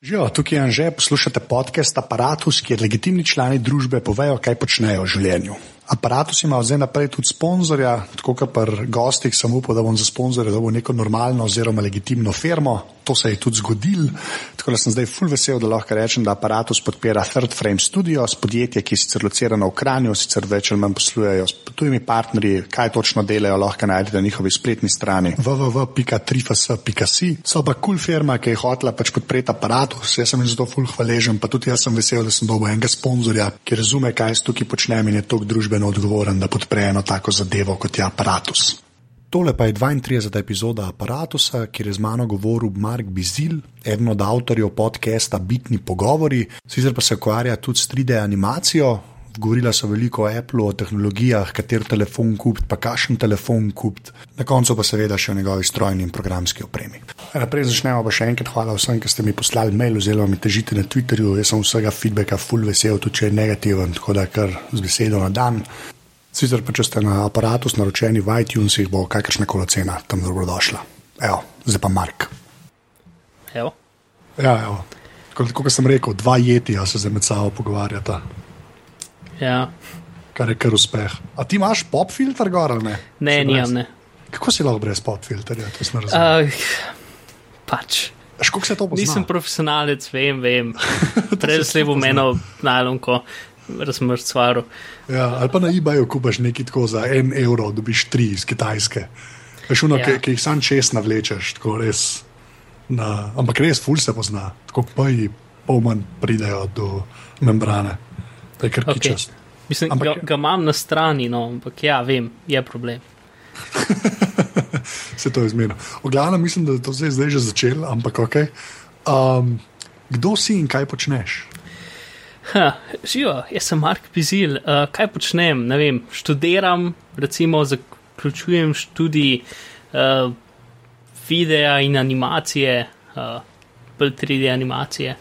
Živijo, tukaj je Anže, poslušate podcast Apparatus, kjer legitimni člani družbe povejo, kaj počnejo v življenju. Apparatus ima zdaj naprej tudi sponzorja, tako kot pri gostih, sem upal, da bom za sponzorja dobil neko normalno oziroma legitimno firmo. To se je tudi zgodil, tako da sem zdaj full vesel, da lahko rečem, da Apparatus podpira Third Frame Studios, podjetje, ki je sicer locirano v Kranju, sicer več ali manj poslujejo s tujimi partnerji, kaj točno delajo, lahko najdete na njihovi spletni strani www.trifas.si. So pa kul cool firma, ki je hotela pač podpreti Apparatus, jaz sem jim zato full hvaležen, pa tudi jaz sem vesel, da sem dobil enega sponzorja, ki razume, kaj jaz tukaj počnem in je tok družbeno odgovoren, da podpre eno tako zadevo kot je Apparatus. Tole pa je 32. epizoda Apparatusa, kjer je z mano govoril Mark Bizil, eden od avtorjev podcasta Bitni pogovori, sicer pa se ukvarja tudi s 3D animacijo. Govorila so veliko o Apple, o tehnologijah, kater telefon kupiti, pa kakšen telefon kupiti, na koncu pa seveda še o njegovi strojni in programski opremi. Naprej začnemo pa še enkrat hvala vsem, ki ste mi poslali mail oziroma mi težite na Twitterju. Jaz sem vsega feedbacka full vesel, tudi če je negativen, tako da kar z besedo na dan. Sicer pa če ste na aparatus naročeni v iTunesih, bo kakršna koli cena tam dobrodošla. Evo, zdaj pa Mark. Evo. Ja, evo. Kot, kot sem rekel, dva jetija se zdaj med sabo pogovarjata, Ja. kar je kar uspeh. A ti imaš pop filter gor ali ne? Ne, nijam brez- ne. Kako si lahko brez pop filterja? To sem razumel. Uh, pač. Kako se to pozna? Nisem profesionalec, vem, vem. Prej slej bom eno najlonko razmrcvaro. Ja, ali pa na eBayu kupaš nekaj tako za en evro, dobiš tri iz Kitajske. Veš, uno, Ja. ki, ki jih sam čez navlečeš, tako res. Na, ampak res, ful se pozna, tako poji, pol manj pridejo do membrane. To je kar Okay. kičast. Mislim, Ampak- ga, ga imam na strani, no, ampak ja, vem, je problem. Se to je zmerno. V glavnem mislim, da je to zdaj, zdaj že začelo, ampak ok. Um, kdo si in kaj počneš? Ha, živo, jaz sem Mark Pizil, uh, kaj počnem? Ne vem, študiram, recimo zaključujem študij uh, videa in animacije, uh, bolj 3D animacije,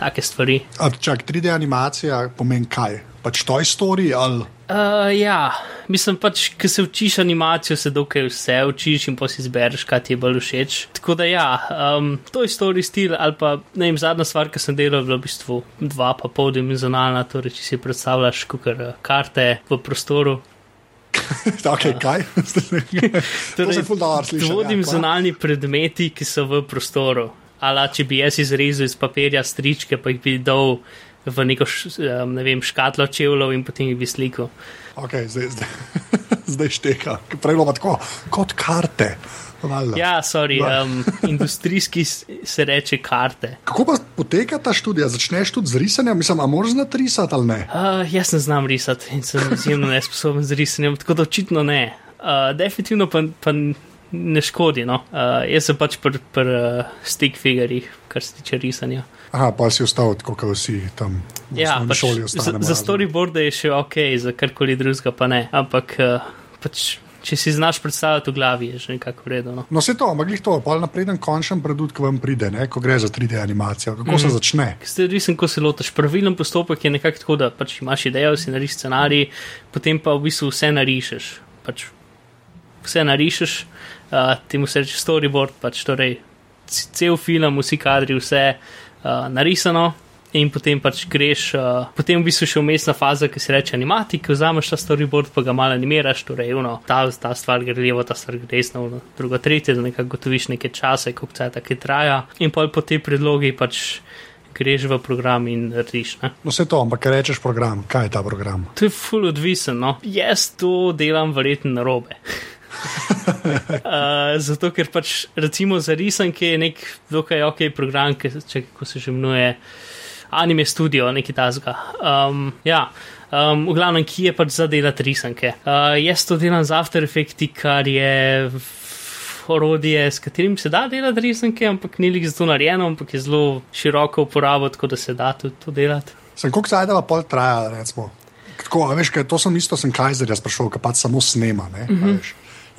take stvari. A, čak, 3D animacija pomeni kaj? Pač Toy Story ali Uh, ja, mislim pač, ko se učiš animacijo, se dokaj vse učiš in pa si izbereš, kaj ti je bolj všeč. Tako da ja, um, to je story stil ali pa ne vem, zadnja stvar, ki sem delal, je bila v bistvu dva pa pol dimenzionalna, torej če si predstavljaš kot karte v prostoru. okay, kaj? dobro sliši. ja, Dvodimenzionalni predmeti, ki so v prostoru. Ali če bi jaz izrezal iz papirja stričke, pa jih bi dal v neko š, um, ne vem, škatlo čevljev in potem jih bi slikal. Okay, zdaj, zdaj, zdaj šteka. Prej bilo pa tako, kot karte. Valjda. Ja, sorry, um, industrijski se reče karte. Kako pa poteka ta študija? Začneš tudi z risanjem, mislim, a moraš znati risati ali ne? Uh, jaz ne znam risati in sem izjemno nesposoben z risanjem, tako da očitno ne. Uh, definitivno pa, pa ne škodi. No. Uh, jaz sem pač pri pr, uh, stick figurjih, kar se tiče risanja. Aha, pa si ostal tako, kot vsi tam v Ja, osnovni pač, šoli. za, ostanemo za razen. storyboarde je še ok, za karkoli drugega pa ne. Ampak uh, pač, če si znaš predstavljati v glavi, je že nekako vredno. No. No, se to, ampak glih to, pol napreden končen produkt, ki vam pride, ne, ko gre za 3D animacijo. Kako mm. se začne? Ste risen, ko se lotiš. Pravilen postopek je nekako tako, da pač imaš idejo, si narišeš scenarij, potem pa v bistvu vse narišeš. Pač vse narišeš, uh, temu se reče storyboard, pač torej cel film, vsi kadri, vse uh, narisano. In potem pač greš, uh, potem v bistvu še umestna faza, ki se reče animatik, ki vzameš ta storyboard, pa ga malo animiraš, torej uno, ta, ta stvar gre levo, ta stvar gre desno, uno, drugo, tretje, da nekako gotoviš neke čase, koliko cajt tako traja. In pol po tej predlogi pač greš v program in narediš. Ne? No, se to, ampak rečeš program? Kaj je ta program? To je full odvisen. No? Jaz to delam verjetno na robe. uh, zato, ker pač recimo za risanke je nek dokaj ok program, ki če, kako se že imenuje anime studio, neki tasga. Um, ja. Um, v glavnem, ki je pač za delati risanke. Uh, jaz to delam z After Effects, kar je orodje, s katerim se da delati risanke, ampak ni lik zato narejeno, ampak je zelo široko uporabo, tako da se da tudi to delati. Sem koliko sajdeva pol traja, recimo. Tako, veš, to sem isto, sem Kajzerja sprašal, ki pač samo snema. Ne, mm -hmm.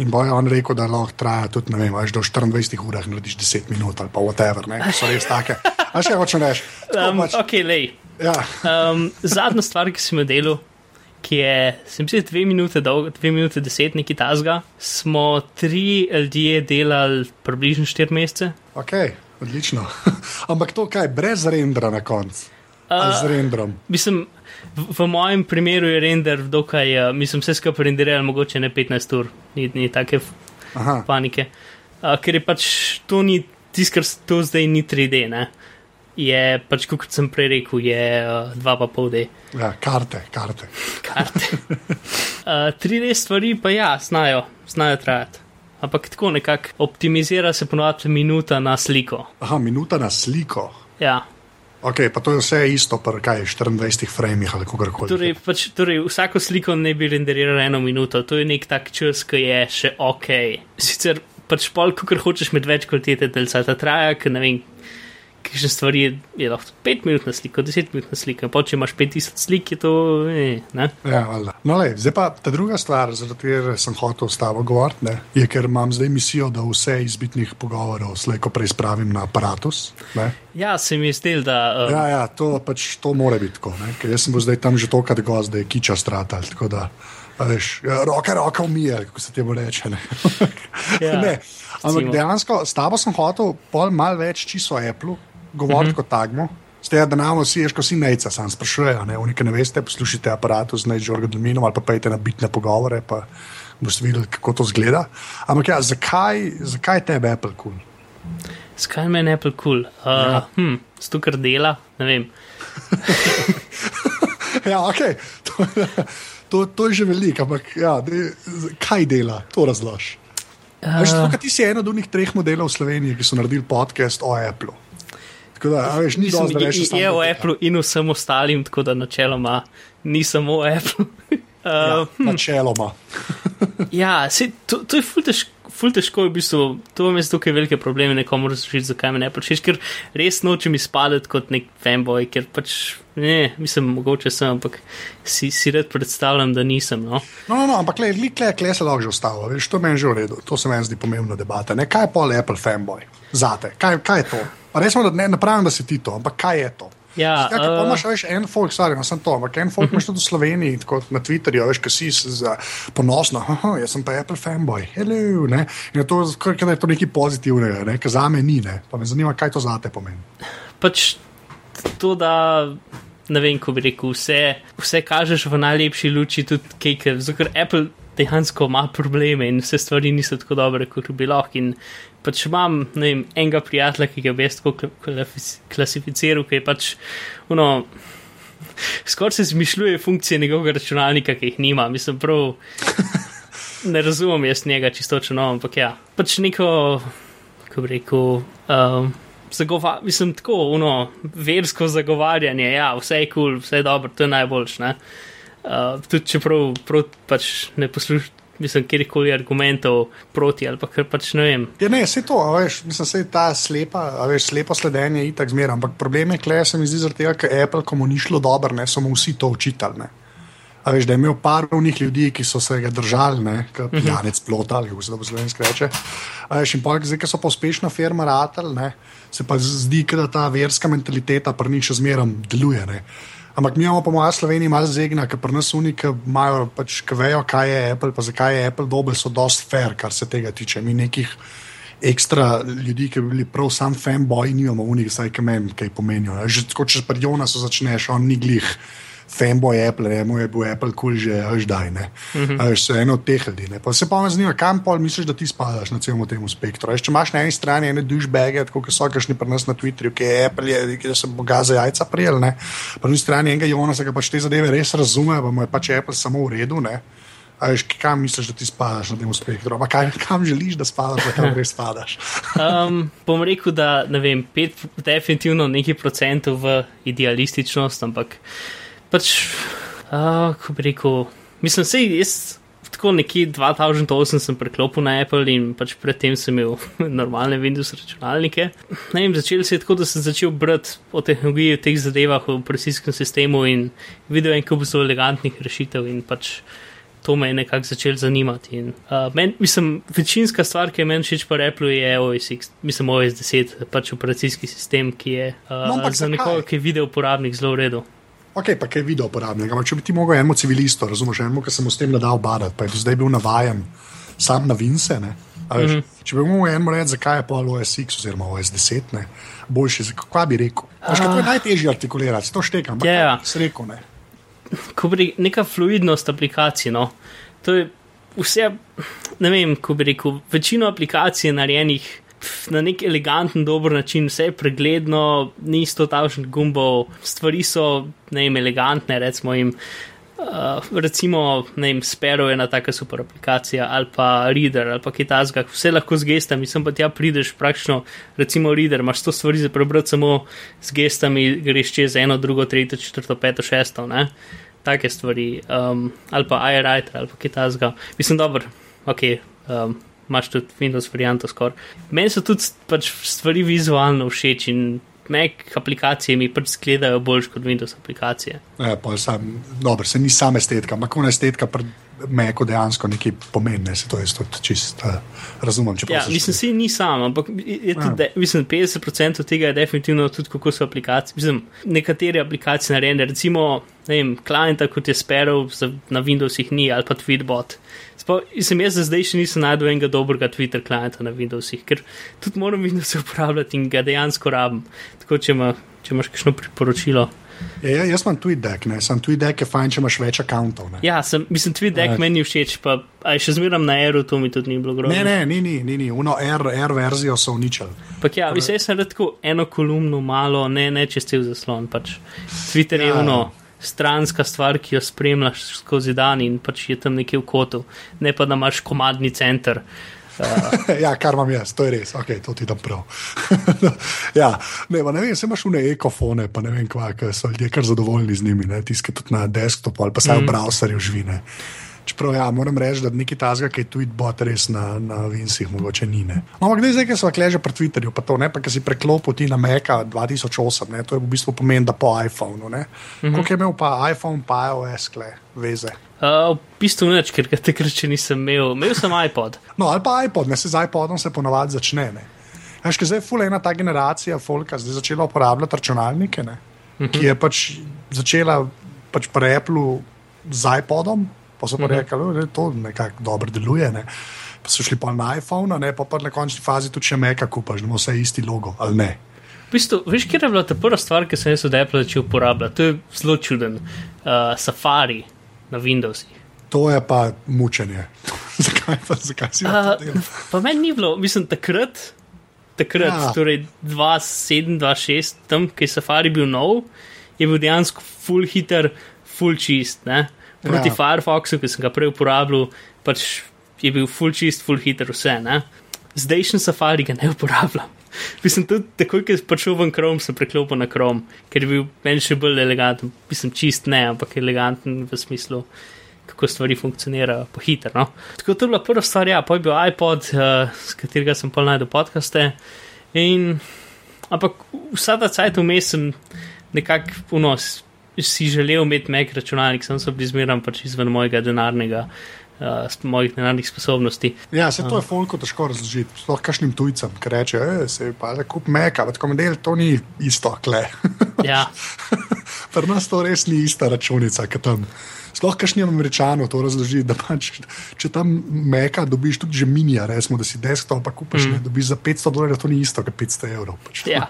In bo je on rekel, da lahko traja tudi, ne vem, až do 24 urah narediš 10 minut ali pa whatever, ne, so res take. A še hočeš reči? Um, pač, ok, lej. Ja, Um, zadnja stvar, ki sem jo delal, ki je, se mi zdi, dve minute dolg, dve minute deset, neki tasga, smo tri ljudje delali približno štiri mesece. ok. odlično. Ampak to kaj, brez rendra na koncu. Uh, z rendrom. Mislim, v, v mojem primeru je render dokaj, uh, mislim, vse skupaj renderiral mogoče ne 15 ur, ni, ni take Aha. panike. Uh, ker je pač to ni, tisto, kar to zdaj ni 3D, ne. Je pač, kot sem prej rekel, je uh, 2,5D. Ja, karte, karte. karte. uh, 3D stvari pa ja, znajo, znajo trajati. Ampak tako nekako optimizira se ponovadi minuta na sliko. Aha, minuta na sliko. Ja. Ok, pa to je vse isto, pa kaj, 24 frameh ali kako koli. Torej, pač, torej, vsako sliko ne bi renderiralo eno minuto, to je nek tak čas, ki je še ok. Sicer pač pol, kar hočeš med več kvalitete, da se ta traja, ker ne vem, kakšne stvari je, je lahko 5 minut na sliko, 10 minut na sliko, pa če imaš 5000 slik, je to. Ne? Ja, valjda. No, le, zdaj pa ta druga stvar, zato ker sem hotel s tabo govoriti, je, ker imam zdaj misijo, da vse izbitnih pogovorov slejko prej spravim na aparatus. Ne? Ja, se mi je zdel, da. Um... Ja, ja, to pač to mora biti tako, ne? ker jaz sem zdaj tam že tokrat gost, da je kiča strata. Veš, ja, roke, roke umije, kako se temu reče. Ne? ja, ne. Ampak dejansko, s tabo sem hotel pol mal več čisto o Apple, govoriti uh -huh. kot takmo. Ste da nam vsi, ješ, ko si nejca, sam sprašujejo, ne, ne veste, poslušajte aparatu z Nigel Delminom ali pa pejte na bitne pogovore, pa boste videli, kako to zgleda. Ampak ja, zakaj, zakaj tebe Apple kul? Cool? Zakaj meni Apple kul? Cool? Uh, ja. hm, Sto kar dela, ne vem. ja, ok. To, to, to je že veliko, ampak ja, de, kaj dela, to razloži. Uh, ti si eno od unih treh modelov v Sloveniji, ki so naredili podcast o Apple. Da, veš, ni Mislim, dosti, je, je v Apple in vsem ostalim, tako da načeloma ni samo Apple. uh, ja, hm. načeloma. ja, se, to, to je ful težko. Ful težko je v bistvu, to vam je tukaj velike probleme, nekomu razložiti, zakaj me ne počneš, ker res nočem izpadati kot nek fanboy, ker pač ne, mislim, mogoče sem, ampak si, si red predstavljam, da nisem. No, no, no, no ampak le, le, le se lahko že ostalo, veš, to meni že v redu, to se meni zdi pomembna debata. Ne, kaj je pol Apple fanboy? Zate, kaj, kaj je to? Resmo, da ne, ne pravim, da si ti to, ampak kaj je to? Ja, Skaj, uh, imaš več en folk, stvari, no, sem to, ampak en folk imaš tudi v Sloveniji, tako na Twitterju, veš, kaj si ponosno, haha, jaz sem pa Apple fanboy, hello, ne, in je to, kaj, je to nekaj pozitivnega, ne, kaj za me ni, ne, pa me zanima, kaj to za te pomeni. Pač to, da, ne vem, ko bi rekel, vse, vse kažeš v najlepši luči, tudi kaj, ker Apple dejansko ima probleme in vse stvari niso tako dobre, kot bi lahko. In pač imam vem, enega prijatelja, ki ga bi jaz tako klasificiral, ki je pač, no, skoraj se zmišljuje funkcije njegovega računalnika, ki jih nima. Mislim, prav ne razumem jaz njega čistočno, no, ampak ja, pač neko, kako bi rekel. Um, Zagova, mislim, tako, uno, versko zagovarjanje, ja, vse je kul, cool, vse je dobro, to je najboljše. Uh, tudi če prav, prav pač ne poslušate, mislim, kjerkoli argumentov proti ali pa kar pač ne vem. Ja, ne, vse to, veš, mislim, se ta slepa, veš, slepo sledenje je tako zmeraj, ampak problem je, klej se mi zdi zaradi tega, ker Apple, komu ni šlo dobro, ne, so mu vsi to učitali. A veš, da je imel par unih ljudi, ki so se ga držali, ne, kot mhm. pijanec plota, ali kako se to po slovenski reče. A veš, in pa zdaj, ker so pa uspešna firma Ratel, ne, se pa zdi, da ta verska mentaliteta pri njih še zmeraj deluje. Ne. Ampak mi imamo, po mojem, Sloveniji malo zegna, ker pri nas uniki imajo, pač, ki vejo, kaj je Apple, pa zakaj je Apple dober, so dost fair, kar se tega tiče. Mi nekih ekstra ljudi, ki bi bili prav sam fanboy, nimamo unik, saj kaj meni, kaj pomenijo. Že tako, če pred Jonasom začneš, on ni glih fanboy Apple, ne, mu je bil Apple kul cool že zdaj, ne. Uh -huh. Veš, so eno od teh ljudi. Pa se pa me zanima, kam pol misliš, da ti spadaš na celem tem spektru. Veš, če imaš na eni strani ene dušbege, tako kot so kašni pri nas na Twitterju, ki je Apple, je, ki se boga za jajca prijel, ne. Pa na drugi strani enega Jonasa, ki pač te zadeve res razume, pa mu je pač Apple samo v redu, ne. Veš, kam misliš, da ti spadaš na tem spektru? Kaj, kam želiš, da spadaš, da tam res spadaš? um, bom rekel, da ne vem, pet, definitivno nekaj procentov v idealističnost, ampak pač, uh, ko bi rekel, mislim, sej jaz. Tako nekje 2008 sem preklopil na Apple in pač predtem sem imel normalne Windows računalnike. Ne vem, začel se je tako, da sem začel brati o tehnologiji, o teh zadevah, o operacijskem sistemu in videl en kup zelo elegantnih rešitev in pač to me je nekako začel zanimati. In, uh, men, mislim, večinska stvar, ki je meni všeč po Apple, je OS X, mislim OS 10, pač operacijski sistem, ki je uh, no, za nekoga, ki je video uporabnik, zelo v redu. Ok, pa kaj video uporabnika. Če bi ti mogel enemu civilistu, razumeš, enemu, ki sem s tem nadal badati, pa je do zdaj bil navajen sam na Vince. Mm -hmm. Če bi mu en rekel, zakaj je pol OSX oziroma OS10, ne? boljši, kaj bi rekel? Veš, to je najtežje artikulirati, to štekam. Ja, ja. Sreko ne. Ko bi neka fluidnost aplikacij, no, to je vse, ne vem, ko bi rekel, večino aplikacij je narejenih na nek eleganten, dober način, vse je pregledno, ni sto tavžnih gumbov, stvari so, ne vem, elegantne, recimo jim. Uh, recimo, ne vem, Spero je ena taka super aplikacija, ali pa Reader, ali pa kaj tasga, vse lahko z gestami, sem pa tja prideš praktično, recimo Reader, imaš to stvari za prebrati samo z gestami, greš čez eno, drugo, tretjo, četrto, peto, šesto, ne, take stvari, um, ali pa iWriter, ali pa kaj tasga, mislim, dobro, ok, um, imaš tudi Windows varianto skoraj. Meni so tudi pač stvari vizualno všeč in Mac aplikacije mi pač izgledajo bolj kot Windows aplikacije. Ja, sam, dobro, se ni sama estetika, ampak ona estetika pred Macu dejansko nekaj pomeni, ne, se to jaz tudi čist uh, razumem. Ja, mislim, si ni sam, ampak je tudi, ja. de, mislim, 50% od tega je definitivno tudi, kako so aplikacije. Mislim, nekatere aplikacije narejene, recimo, ne vem, klienta kot je Sparrow na Windowsih ni ali pa Tweetbot. Sem jaz zdaj še nisem najdel enega dobrega Twitter klienta na Windowsih, ker tudi moram Windows uporabljati in ga dejansko rabim. Tako, če, ima, če imaš kakšno priporočilo. Ja, ja, jaz imam TweetDeck, ne sem TweetDeck, je fajn, če imaš več računov. Ja, sem, mislim, TweetDeck uh, meni všeč, pa še zmeram na Aeru, to mi tudi ni bilo grozno. Ne, ne, ni, ni, ni, ni. uno R, R verzijo so uničili. Pak ja, mislim, jaz sem redko eno kolumno malo, ne, ne čez cel zaslon, pač Twitter ja. je uno stranska stvar, ki jo spremljaš skozi dan in pač je tam nekje v kotu, ne pa da imaš komadni center. Uh. ja, kar imam jaz, to je res, ok, to ti dam prav. ja, ne, ne vem, se imaš v ne ekofone, pa ne vem, kva, so ljudje kar zadovoljni z njimi, tiske tudi na desktopu ali pa saj v mm. browserju živine. Čeprav, ja, moram reči, da nekaj tazga, ki je tweet bot res na, na Vincih, mogoče ni. No, ampak no, zdaj, ki so kleže pri Twitterju, pa to ne, pa ki si preklopil ti na Meka 2008, ne, to je v bistvu pomeni, da po iPhonu. Mm -hmm. Kako je imel pa iPhone, pa iOS, kle, veze. Uh, v bistvu neč, ker takrat še nisem imel, imel sem iPod. No, ali pa iPod, ne se z iPodom se ponovadi začne. Veš, zdaj je fulena ta generacija, folka, zdaj začela uporabljati računalnike, ne, mm -hmm. ki je pač začela pač pri Apple z iPodom pa so pa mhm. rekli, da to nekako dobro deluje. Ne. Pa so šli pa na iPhone, ne, pa, pa na končni fazi tudi še meka kupaš, da ima vse isti logo ali ne. V bistvu, veš, kje je bila ta prva stvar, ki sem jaz od Apple začel uporabljati? To je zelo čuden. Uh, Safari na Windowsih. To je pa mučenje. zakaj, pa, zakaj si uh, to? Pa meni ni bilo, mislim, takrat, takrat ja. torej 2.7, 2.6, tam, ki je Safari bil nov, je bil dejansko full hitter, full čist. Ne? Proti ja. Firefoxu, ki sem ga prej uporabljal, pač je bil full čist, full hitter, vse. Ne? Zdaj še safari ga ne uporabljam. Mislim, tudi takoj, ko sem prišel v Chrome, sem preklopil na Chrome, ker je bil meni še bolj eleganten. Mislim, čist ne, ampak eleganten v smislu, kako stvari funkcionirajo, pohiter. No? Tako to je bila prva stvar, ja, pa je bil iPod, uh, s katerega sem pa najdel podcaste. In, ampak vsa ta cajt vmes sem nekako vnos si želel imeti Mac računalnik, sem se bili zmeraj pač izven mojega denarnega. Uh, mojih denarnih sposobnosti. Ja, se to je folko težko razložiti, sploh kašnim tujcem, ki reče, da se pa da kup meka, ampak komedel to ni isto, kle. ja. Pri nas to res ni ista računica, ki tam. Sploh kašnim američanom to razloži, da pač, če tam meka dobiš tudi že minija, resmo, da si desktop, pa kupaš, mm. ne, dobiš za 500 dolarjev, to ni isto, kot 500 evrov. Pač. Ja.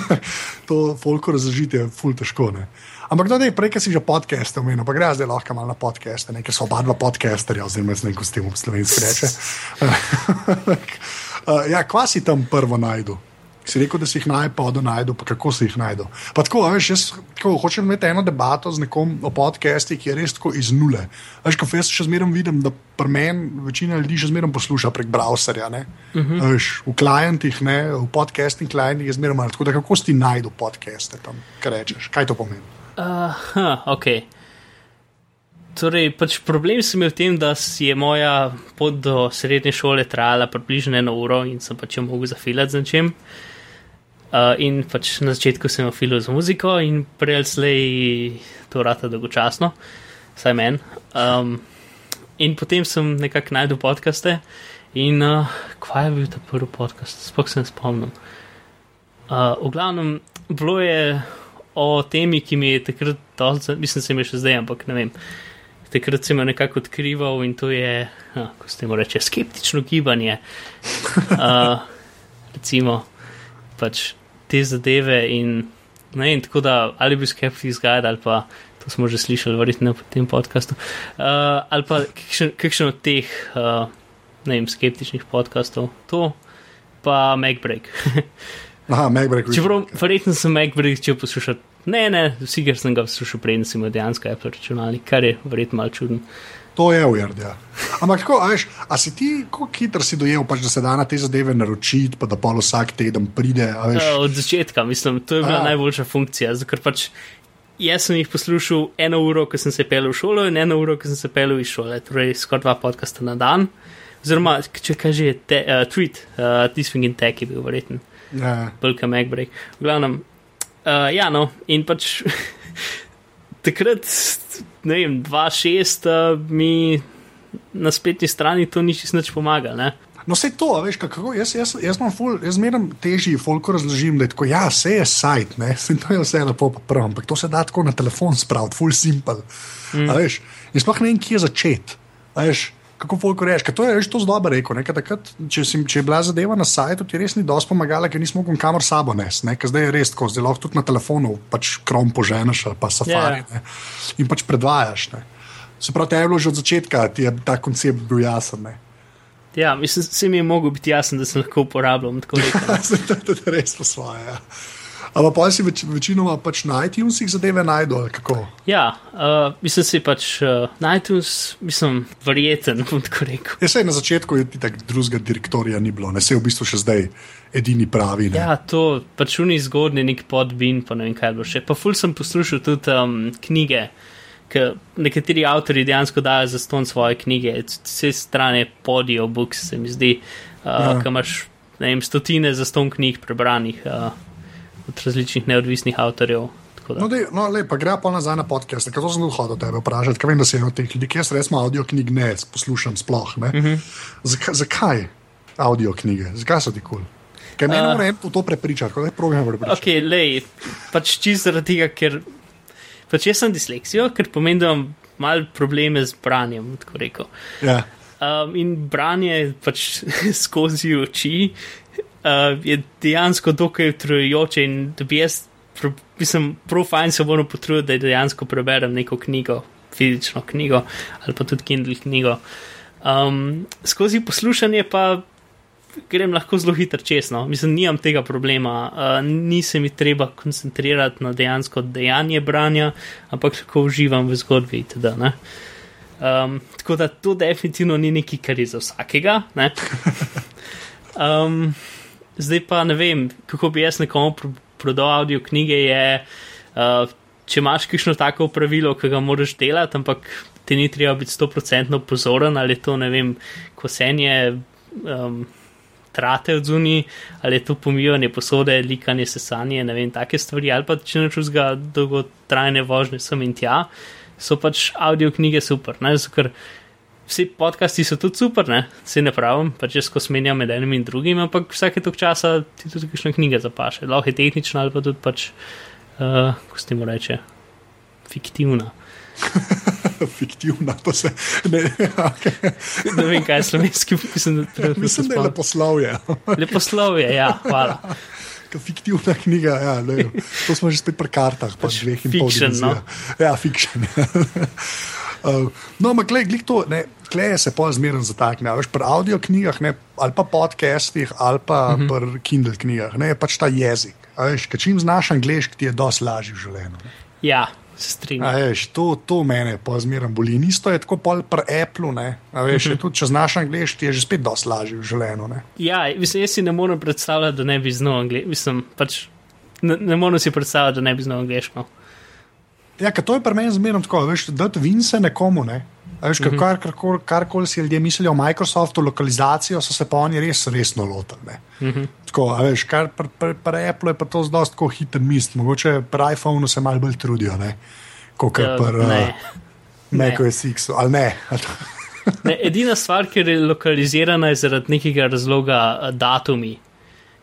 to folko razložiti je ful težko. Ne. Ampak da je prej, ki si že podcast omenil, pa gre zdaj lahko malo na podcast, nekaj so oba dva podcasterja, oziroma z nekim stilom slovenski reče. uh, ja, kva si tam prvo najdu? Si rekel, da si jih najpodo najdu, pa kako si jih najdu. Pa tako, veš, jaz tako, hočem imeti eno debato z nekom o podcasti, ki je res tako iz nule. Veš, ko jaz še zmeraj vidim, da pri meni večina ljudi še zmeraj posluša prek browserja. Uh mhm. -huh. veš, v klientih, v podcasting klientih je zmeraj malo. Tako da kako si najdu podcaste tam, kaj rečeš, kaj to pomeni? Uh, ok. Torej, pač problem sem imel v tem, da je moja pot do srednje šole trajala približno eno uro in sem pač jo mogel zafilati z nečem. Uh, in pač na začetku sem filil z muziko in prej slej to rata dolgočasno, saj men. Um, in potem sem nekako najdel podcaste in uh, kva je bil ta prvi podcast, sploh se ne spomnim. Uh, v glavnem, bilo je o temi, ki mi je takrat, dolce, mislim, se mi še zdaj, ampak ne vem. takrat sem jo nekako odkrival in to je, a, ko se temu reče, skeptično gibanje. Uh, recimo, pač te zadeve in ne vem, tako da ali bi skeptik zgajal ali pa. To smo že slišali, verjetno v tem podkastu. Uh, ali pa kakšen, kakšen od teh, uh, ne vem, skeptičnih podkastov. To pa MacBreak. Aha, MacBreak. Čeprav, verjetno sem MacBreak začel poslušati. Ne, ne, vsi, ker sem ga poslušal, preden sem imel dejansko Apple računalnik, kar je verjetno malo čudno. To je ujerd, ja. Ampak kako, a, veš, a si ti, kako hitro si dojel, pač, da se da na te zadeve naročiti, pa da pa vsak teden pride? Uh, od začetka, mislim, to je bila A. najboljša funkcija, ker pač jaz sem jih poslušal eno uro, ko sem se pel v šolo in eno uro, ko sem se pel iz šole, torej skoraj dva podcasta na dan. Oziroma, če kaže, te, uh, tweet, uh, This Thing in Tech je bil verjeten, ja. Belka MacBreak. V glavnem, uh, ja, no, in pač takrat, ne vem, 2-6 uh, mi na spletni strani to ni čisto nič pomagalo, ne. No, vse to, a veš, kako jaz, jaz, jaz imam ful, jaz zmeraj težji, folko razložim, da je tako, ja, vse je sajt, ne, Saj to je vse lepo, pa prav, ampak to se da tako na telefon spraviti, full simple. Mm. Veš, in sploh ne vem, kje začeti. A Veš, kako folko ker to je veš, to zelo rekel. Ne, takrat, če, si, če je bila zadeva na sajtu, ti res ni dosti pomagala, ker nismo mogli kamor sabo nesti, ne, zdaj je res tako, zdaj lahko tudi na telefonu pač krom poženeš ali pa safari Ja. ne, in pač predvajaš. Ne. Se pravi, te je bilo že od začetka, ti je ta koncept bil jasen. Ne. Ja, mislim, se mi je mogel biti jasen, da se lahko uporabljam tako to je res po svoje. Ja. Ampak pa si več, večinoma pač na iTunesih zadeve najdu, ali kako. Ja, uh, mislim si pač uh, na iTunes, mislim, verjeten, bom tako rekel. Jaz se na začetku je ti tak drugega direktorja ni bilo, ne se v bistvu še zdaj edini pravi. Ne. Ja, to pač uni zgodni nek podbin, pa ne vem kaj bilo še. Pa ful sem poslušal tudi um, knjige, ker nekateri avtori dejansko dajo za ston svoje knjige, vse strane podijo books, se mi zdi, uh, Ja. kam imaš, ne vem, stotine za ston knjig prebranih uh, od različnih neodvisnih avtorjev. No, dej, no le, pa gre pa nazaj na podcast, ker to sem tudi hodil tebe vprašati, ker vem, da si eno od teh ljudi, ki jaz resno audio knjig ne poslušam sploh. Ne. Mhm. Zakaj, zakaj audio knjige? Zakaj so ti kul? Cool? Ker me ne Uh. more v to prepričati, kako je program prepričati. Ok, lej, pač čisto zaradi tega, ker pač jaz sem disleksijo, ker pomeni, da imam mal probleme z branjem, tako rekel. Ja. Um, in branje pač skozi oči uh, je dejansko dokaj utrujajoče in da bi jaz, pr- mislim, prav fajn se moram potruditi, da dejansko preberem neko knjigo, fizično knjigo ali pa tudi Kindle knjigo. Um, skozi poslušanje pa grem lahko zelo hitro česno. Mislim, nimam tega problema, uh, ni se mi treba koncentrirati na dejansko dejanje branja, ampak lahko uživam v zgodbi. itd., ne. Um, tako da to definitivno ni nekaj, kar je za vsakega. Ne? Um, zdaj pa ne vem, kako bi jaz nekomu pro prodal audio knjige. Je, uh, če imaš kakšno tako pravilo, ki ga moraš delati, ampak ti ni treba biti 100% pozoren, ali je to ne vem, kosenje. Um, Trate od zunaj, ali je to pomivanje posode, likanje, sesanje, ne vem, take stvari, ali pa če nečus ga dolgotrajne vožnje sem in tja, so pač audio knjige super. Ne? Zato, ker vsi podcasti so tudi super, ne? se ne pravim, pač jaz ko smenjam med enim in drugim, ampak vsake tok časa ti tudi kakšna knjiga zapaše. Lahko je tehnična ali pa tudi pač, uh, ko se temu reče, fiktivna. Fiktivna, to se ne, okay. Ne vem, kaj je slovenski, mislim, da trenutno Mislim, da je leposlovje. Leposlovje, ja, hvala. Fiktivna knjiga, ja, to smo že spet pri kartah, pa že dveh in pol. Fiction, no. dimenzijah. Ja, fiction. Uh, no, ampak gled to, ne, kleje se pa zmerno zatakne. Veš, pri audio knjigah, ne, ali pa podcastih, ali pa uh -huh. pri Kindle knjigah, ne, pač ta jezik. Veš, čim znaš angliški, ti je dosti lažji v življenju. ne. Ja, Veš, to, to mene pa zmerno boli. In isto je tako pri Apple. Ne, a veš, uh -huh. tudi, če znaš angliški, ti je že spet dosti lažji v življenju. Ne. Ja, mislim, jaz si ne morem predstavljati, da ne bi znal angliško. Pač ne, ne morem si predstavljati, da ne bi znal angliško. Ja, to je pri meni zmerno tako, veš, da vince nekomu. Ne? A Veš, Mhm. uh -huh. kar, kar, karkoli si ljudje mislijo o Microsoftu, lokalizacijo so se pa oni res resno lotili. Uh Mhm. -huh. Tako, veš, kar pri pr, pr Apple je pa to zelo tako hiter mist, mogoče pri iPhonu se malo bolj trudijo, kot Ja, pri uh, Macu SX-u, ali ne. Ne, edina stvar, ki je lokalizirana, je zaradi nekega razloga uh, datumi.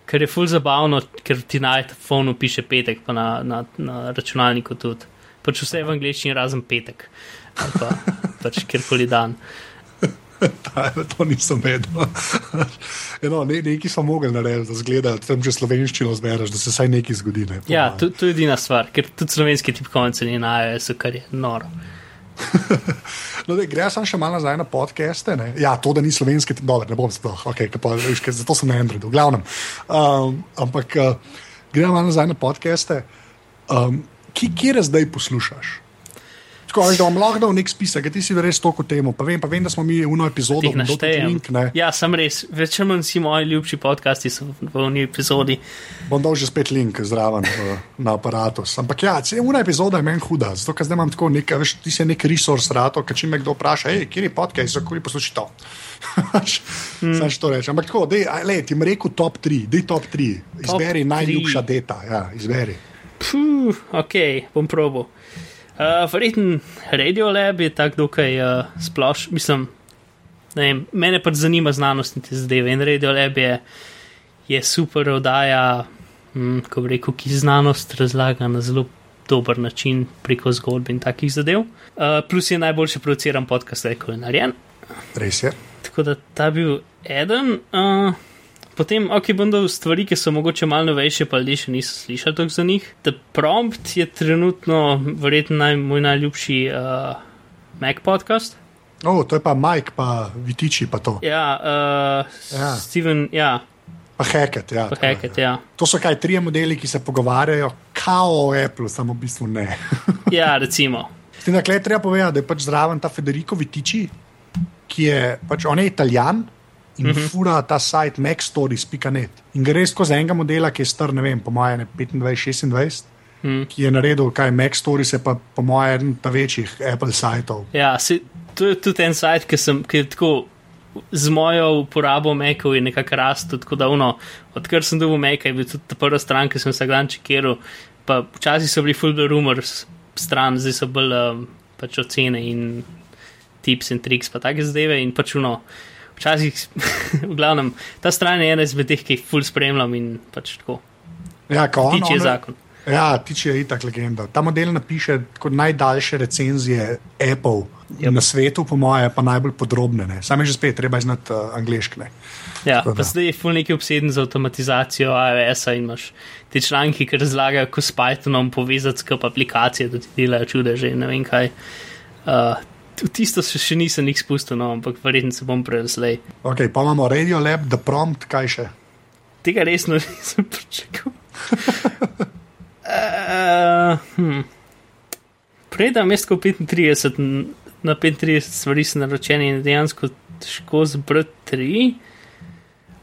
Ker je ful zabavno, ker ti na iPhonu piše petek, pa na, na, na računalniku tudi. Pač vse v angleščini razen petek, ali pa pač kjerkoli dan. To nisem vedel. no, ne, nekaj smo mogli narediti, da zgleda, da tam že slovenščino zbereš, da se vsaj nekaj zgodi. Ne, ja, to, to je edina stvar, ker tudi slovenski tipkovnice ni na iOS-u, kar je noro. no, Gre sem še malo nazaj na podcaste. Ne? Ja, to, da ni slovenski, dobro, ne bom sploh, okay, pa, viš, zato sem na Androidu, v glavnem. Um, ampak uh, gre malo nazaj na podcaste. Um, kje zdaj poslušaš? Tako, da vam lahko da v nek spisek, ti si res toliko temu. Pa vem, pa vem, da smo mi v eno epizodo našli. Ja, sem res, več ali manj si moji ljubši podcasti v eni epizodi. Bom dal že spet link zraven na aparatu. Ampak ja, ena epizoda je meni huda, zato ker zdaj imam tako nekaj, veš, ti si nek resurs rato, ker če me kdo vpraša, hej, kje je podcast, za koli posluši to. Sam še to rečem. Ampak tako, dej, le, ti mi rekel top 3, dej top 3, izberi top najljubša deta, ja, izberi. Puh, ok, bom probo. Uh, Verjetno Radio Lab je tako dokaj uh, splošno, mislim, vem, mene pa zanima znanost in te zadeve. In Radio Lab je, je super oddaja, hm, ko bi rekel, ki znanost razlaga na zelo dober način preko zgodb in takih zadev. Uh, plus je najboljši produciran podcast, ki je narejen. Res je. Tako da ta bil eden. Uh, Potem, ok, bom stvari, ki so mogoče malo novejše, pa ljudje še niso slišali tako za njih. The Prompt je trenutno verjetno naj, moj najljubši uh, Mac podcast. O, oh, to je pa Mike, pa Vitiči, pa to. Ja, uh, ja. Steven, ja. Pa Hackett, ja. Pa Hackett, ja. To so kaj trije modeli, ki se pogovarjajo, kao o Apple, samo v bistvu ne. ja, recimo. S tem, da je treba povedati, da je pač zraven ta Federico Vitiči, ki je pač on je italijan in uh mhm. -huh. fura ta sajt maxstories.net. In gre skozi enega modela, ki je star, ne vem, po mojem, 25-26. Hmm. Ki je naredil, kaj MacStories je pa, po mojem, eden od večjih Apple sajtov. Ja, si, to je tudi en sajt, ki, sem, ki je tako z mojo uporabo Macov in nekako rastel. Tako da, uno, odkar sem dobil Mac, je bil tudi ta prva stran, ki sem se dan čekiral. Pa včasih so bili full rumors stran, zdaj so bolj um, pač ocene in tips in triks, pa take zdaj in pač uno včasih, v glavnem, ta stran je ena izmed teh, ki jih ful spremljam in pač tako. Ja, kot tiče zakon. Ja, tiče je itak legenda. Ta model napiše kot najdaljše recenzije Apple yep. na svetu, po moje, pa najbolj podrobne. Sam je že spet, treba znati uh, angliškne. Ja, pa zdaj je ful neki obseden za avtomatizacijo iOS-a in imaš te članki, ki razlagajo, kako s Pythonom povezati skup aplikacije, da ti delajo čudeže in ne vem kaj. Uh, v tisto še, še nisem jih spustil, no, ampak verjetno se bom prelej. Ok, pa imamo Radio Lab, The Prompt, kaj še? Tega resno nisem pričakoval. uh, hm. Prej da mesto 35, na 35 stvari so naročeni in dejansko težko zbrati tri.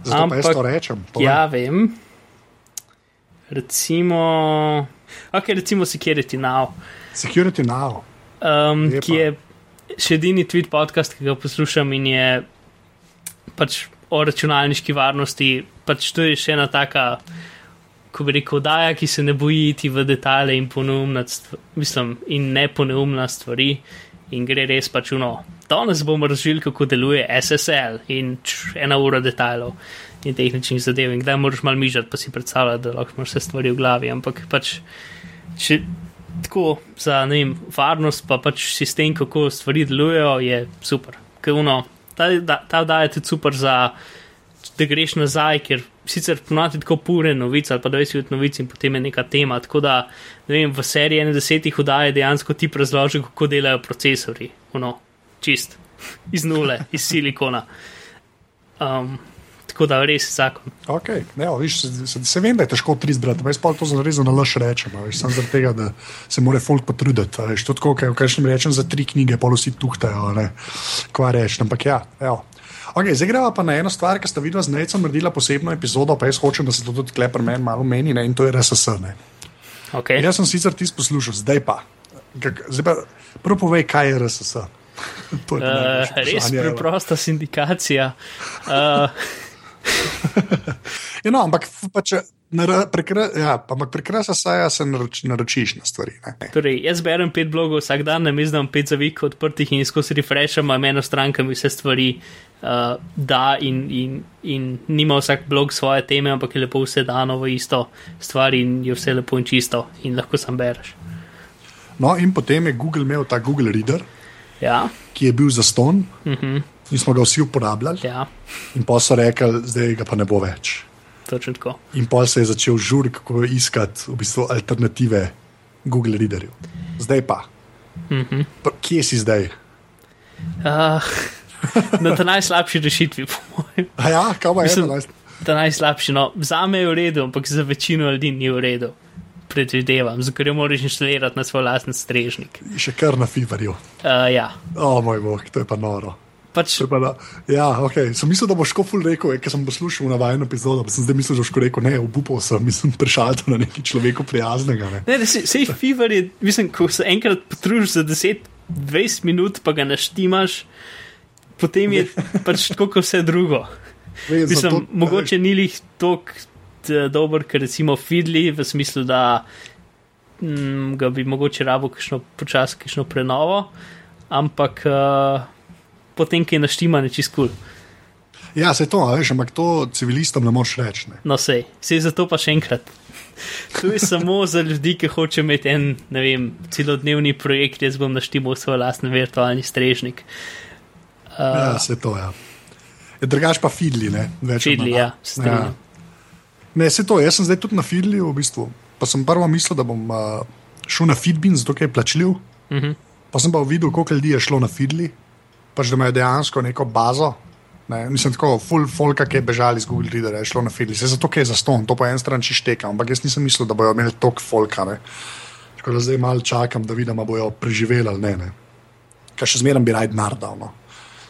Zato ampak, pa jaz to rečem. Povem. Ja, vem. Recimo, ok, recimo Security Now. Security Now. Um, ki je še edini tweet podcast, ki ga poslušam in je pač o računalniški varnosti. Pač to je še ena taka, ko bi rekel, daja, ki se ne boji iti v detajle in poneumljati, mislim, in ne poneumljati stvari. In gre res pač uno. Danes bomo razvili, kako deluje SSL in č, ena ura detajlov in tehničnih zadev. In kdaj moraš malo mižati, pa si predstavljati, da lahko imaš vse stvari v glavi. Ampak pač, če, tako za vem, varnost, pa pač sistem, kako stvari delujejo, je super. Uno, ta, da, ta da je tudi super za, da greš nazaj, ker sicer ponovadi tako pure novice ali pa da veš od novic in potem je neka tema. Tako da vem, v seriji 91 oddaje dejansko ti razloži, kako delajo procesori. Uno, čist, iz nule, iz silikona. Um, Tako da res zakon. Okay. Ne, viš, se, se, se vem, da je težko tri zbrati, ampak to zelo na laž rečem. Samo zaradi tega, da se mora folk potruditi. Veš, to tako, kaj rečem, rečem za tri knjige, pa vsi tuhtajo. Kva rečem, ampak ja. Okay, zdaj gremo pa na eno stvar, ki ste videli z Necom naredila posebno epizodo, pa jaz hočem, da se to tudi klepr meni malo meni ne, in to je RSS. Okay. Jaz sem sicer ti poslušal, zdaj pa. Zdaj pa prvo povej, kaj je RSS. to je uh, res preprosta sindikacija. Uh, ja, no, ampak pač, ja, prekrasa saja se naroč, naročiš na stvari. Torej, jaz berem pet blogov vsak dan, ne mislim, pet zavik odprtih in skozi refresham, a eno stranka mi vse stvari uh, da in, in, in nima vsak blog svoje teme, ampak je lepo vse dano v isto stvar in je vse lepo in čisto in lahko sam bereš. No, in potem je Google imel ta Google Reader, Ja, ki je bil za ston, uh -huh. In smo ga vsi uporabljali. ja, In pa so rekli, zdaj ga pa ne bo več. In pa se je začel žur, kako iskati v bistvu alternative Google Readerju. Zdaj pa. -huh. pa kje si zdaj? Uh, na ta najslabši rešitvi, po mojem. A ja, pa je Mislim- eno? Ta najslabši, no, za me je v redu, ampak za večino ljudi ni v redu. Predvidevam, zato jo moraš inštalirati na svoj lasten strežnik. Še kar na Fiverju. Uh, ja, O moj bog, to je pa noro. Pač da, ja, okay. Sem mislil, da boš škoful rekel, je, ker sem poslušal na vajno epizodo, pa sem zdaj mislil, da boš rekel, ne, obupal sem, mislim, prešal to na neki človeku prijaznega. Ne. Ne, se, sej fever je, mislim, ko se enkrat potružiš za 10-20 minut, pa ga naštimaš, potem je pač tako kot vse drugo. Vem, Mislim, zato- mogoče ni lih tok dober, ker recimo Fidli, v smislu, da mm, ga bi mogoče rabo kakšno počasi, kakšno prenovo, ampak uh, potem, ki je naštiman, je čist kul. Cool. Ja, se to, veš, ampak to civilistom ne moreš reči. Ne. No, sej, sej zato pa še enkrat. To je samo za ljudi, ki hoče imeti en, ne vem, celodnevni projekt, jaz bom naštimal svoj lastni virtualni strežnik. Ja, se to, ja. Je drugač pa Fidli, ne? Več Fidli, ja, se strinjam. Ne, se to, jaz sem zdaj tudi na Fidli, v bistvu. Pa sem prvo mislil, da bom uh, šel na Fitbin, zato je plačljiv. Uh -huh. Pa sem pa videl, koliko ljudi je šlo na Fidli, pač da imajo dejansko neko bazo. Ne, mislim, tako, full folka, ki je bežal iz Google Readerja, je šlo na Fidli. Se zato, ker je za ston, to po eni strani šteka, ampak jaz nisem mislil, da bodo imeli toliko folka. Ne. Tako da zdaj malo čakam, da vidim, ali bojo preživeli ali ne. ne. Ker še zmeraj bi raj denar dal. No.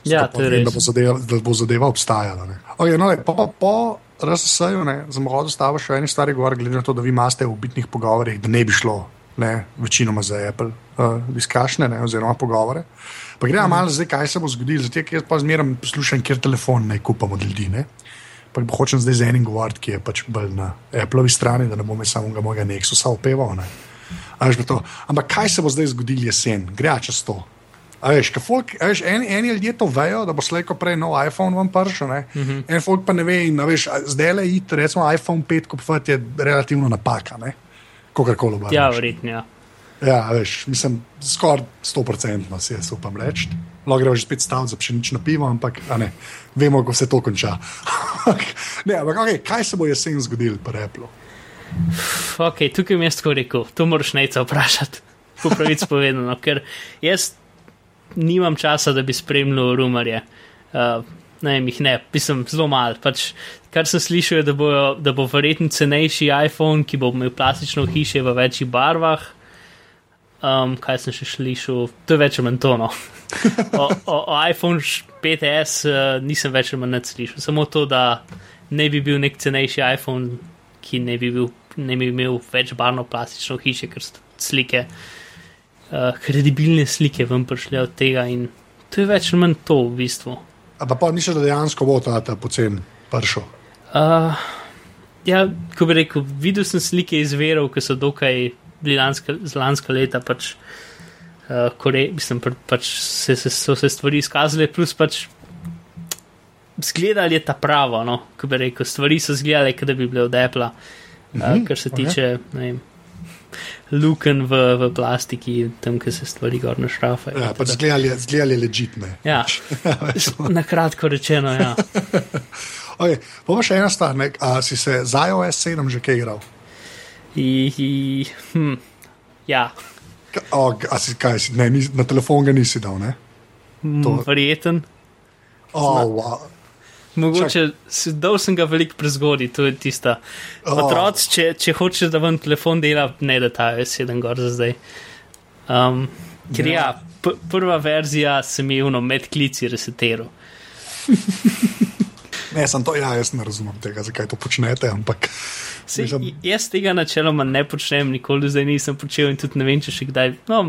Ja, to je res. Da bo zadeva, da bo zadeva obstajala. ne. Okay, no, lej, po, po, RSS-ju sem hodil stava še eni stvari govor, glede na to, da vi imate v bitnih pogovorih, da ne bi šlo ne, večinoma za Apple uh, diskašne oziroma pogovore. Pa gremo mm. malo zdaj, kaj se bo zgodilo, zato ker jaz pa zmeraj poslušam, kjer telefon naj kupam od ljudi. Ne. Pa hočem zdaj z enim govoriti, ki je pač bolj na Appleovi strani, da ne bom jaz samega mojega Nexusa opeval. Ne. Ampak kaj se bo zdaj zgodilo jesen, gre čez to. A veš, folk, a veš, eni, eni ljudje to vejo, da bo slejko prej nov iPhone vam prišel, uh -huh. en folk pa ne ve. In, veš, zdaj le iti, recimo iPhone 5 kupovati je relativno napaka, ne? Kogarkoli obrneš. Ja, verjetno. Ja. Ja, veš, mislim, skoraj 100% si jaz upam reči. Lahko gremo že spet staviti za pšenično pivo, ampak ne, vemo, kako se to konča. ne, ampak okay, kaj se bo jesen zgodilo pri Apple? Ok, tukaj mi je tako rekel, to moraš neca vprašati, po pravici povedano, ker jaz nimam časa, da bi spremljal rumarje. Uh, ne vem, jih ne, pisem zelo malo. Pač, kar sem slišal, je, da, bojo, da bo verjetno cenejši iPhone, ki bo imel plastično hiše v večjih barvah. Um, kaj sem še slišal, to je več ali manj tono. O, o, o iPhone 5S uh, nisem več ali manj slišal, samo to, da ne bi bil nek cenejši iPhone, ki ne bi, bil, ne bi imel več barno plastično hiše, ker so slike, uh, kredibilne slike vam prišle od tega in to je več ali manj to v bistvu. A pa misliš, da dejansko bo ta, ta pocen prišel? Uh, ja, ko bi rekel, videl sem slike iz verov, ki so dokaj z lanska leta, pač, uh, kore, mislim, pa, pač se, se, so se stvari izkazale, plus pač zgledali je ta pravo, no, ko bi rekel, stvari so zgledale, kot da bi bile od Apple, uh, Mhm, kar se okej. tiče, vem. Luken v, v plastiki, tam, ki se stvari gor našrafajo. Ja, pač zgledali, zgledali ležitne. Ja, na kratko rečeno, ja. Okay, pa še ena stvar, ne, a si se z iOS 7 že kaj igral? I, i, hm, ja. Ka- O, a si, kaj, si, ne, nis, na telefon ga nisi dal, ne? To- Verjeten. O, wow. Mogoče si- dal sem ga veliko prezgodaj, to je tista. O. Otroci, če, če hočeš, da vam telefon dela, ne da ta je sedem gor za zdaj. Um, ker ja, Ja. prva verzija sem imel med klici reseteru. Ne, sem to, ja, jaz ne razumem tega, zakaj to počnete, ampak Se, Mislim- jaz tega načeloma ne počnem, nikoli zdaj nisem počel in tudi ne vem, če še kdaj. No,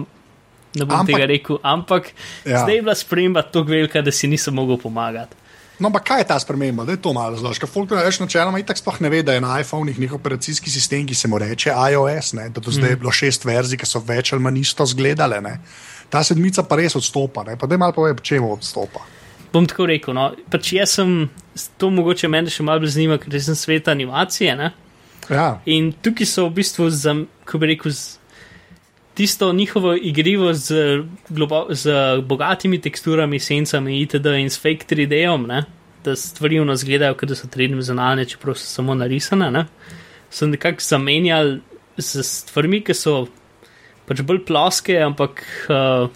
ne bom Ampak- tega rekel, ampak Ja. zdaj je bila sprememba tako velika, da si nisem mogel pomagati. No, ampak kaj je ta sprememba? Da je to malo razložiti. Ker folk reče načeloma itak sploh ne ve, da je na iPhonih nek operacijski sistem, ki se mu reče iOS, ne? da do zdaj je bilo šest verzij, ki so več ali manj isto zgledale. Ne? Ta sedmica pa res odstopa, ne? pa da malo pove, po čemu odstopa. Bom tako rekel. No, pač jaz sem, to mogoče mene še malo zanima, ker sem svet animacije. Ne? Ja, In tukaj so v bistvu, za, ko bi rekel, tisto njihovo igrivo z, globo, z bogatimi teksturami, sencami itd. in s fake 3D-om, ne, da stvari v nas gledajo, kot da so tridimenzionalne, čeprav so samo narisane, ne, so nekako zamenjali z stvarmi, ki so pač bolj ploske, ampak uh,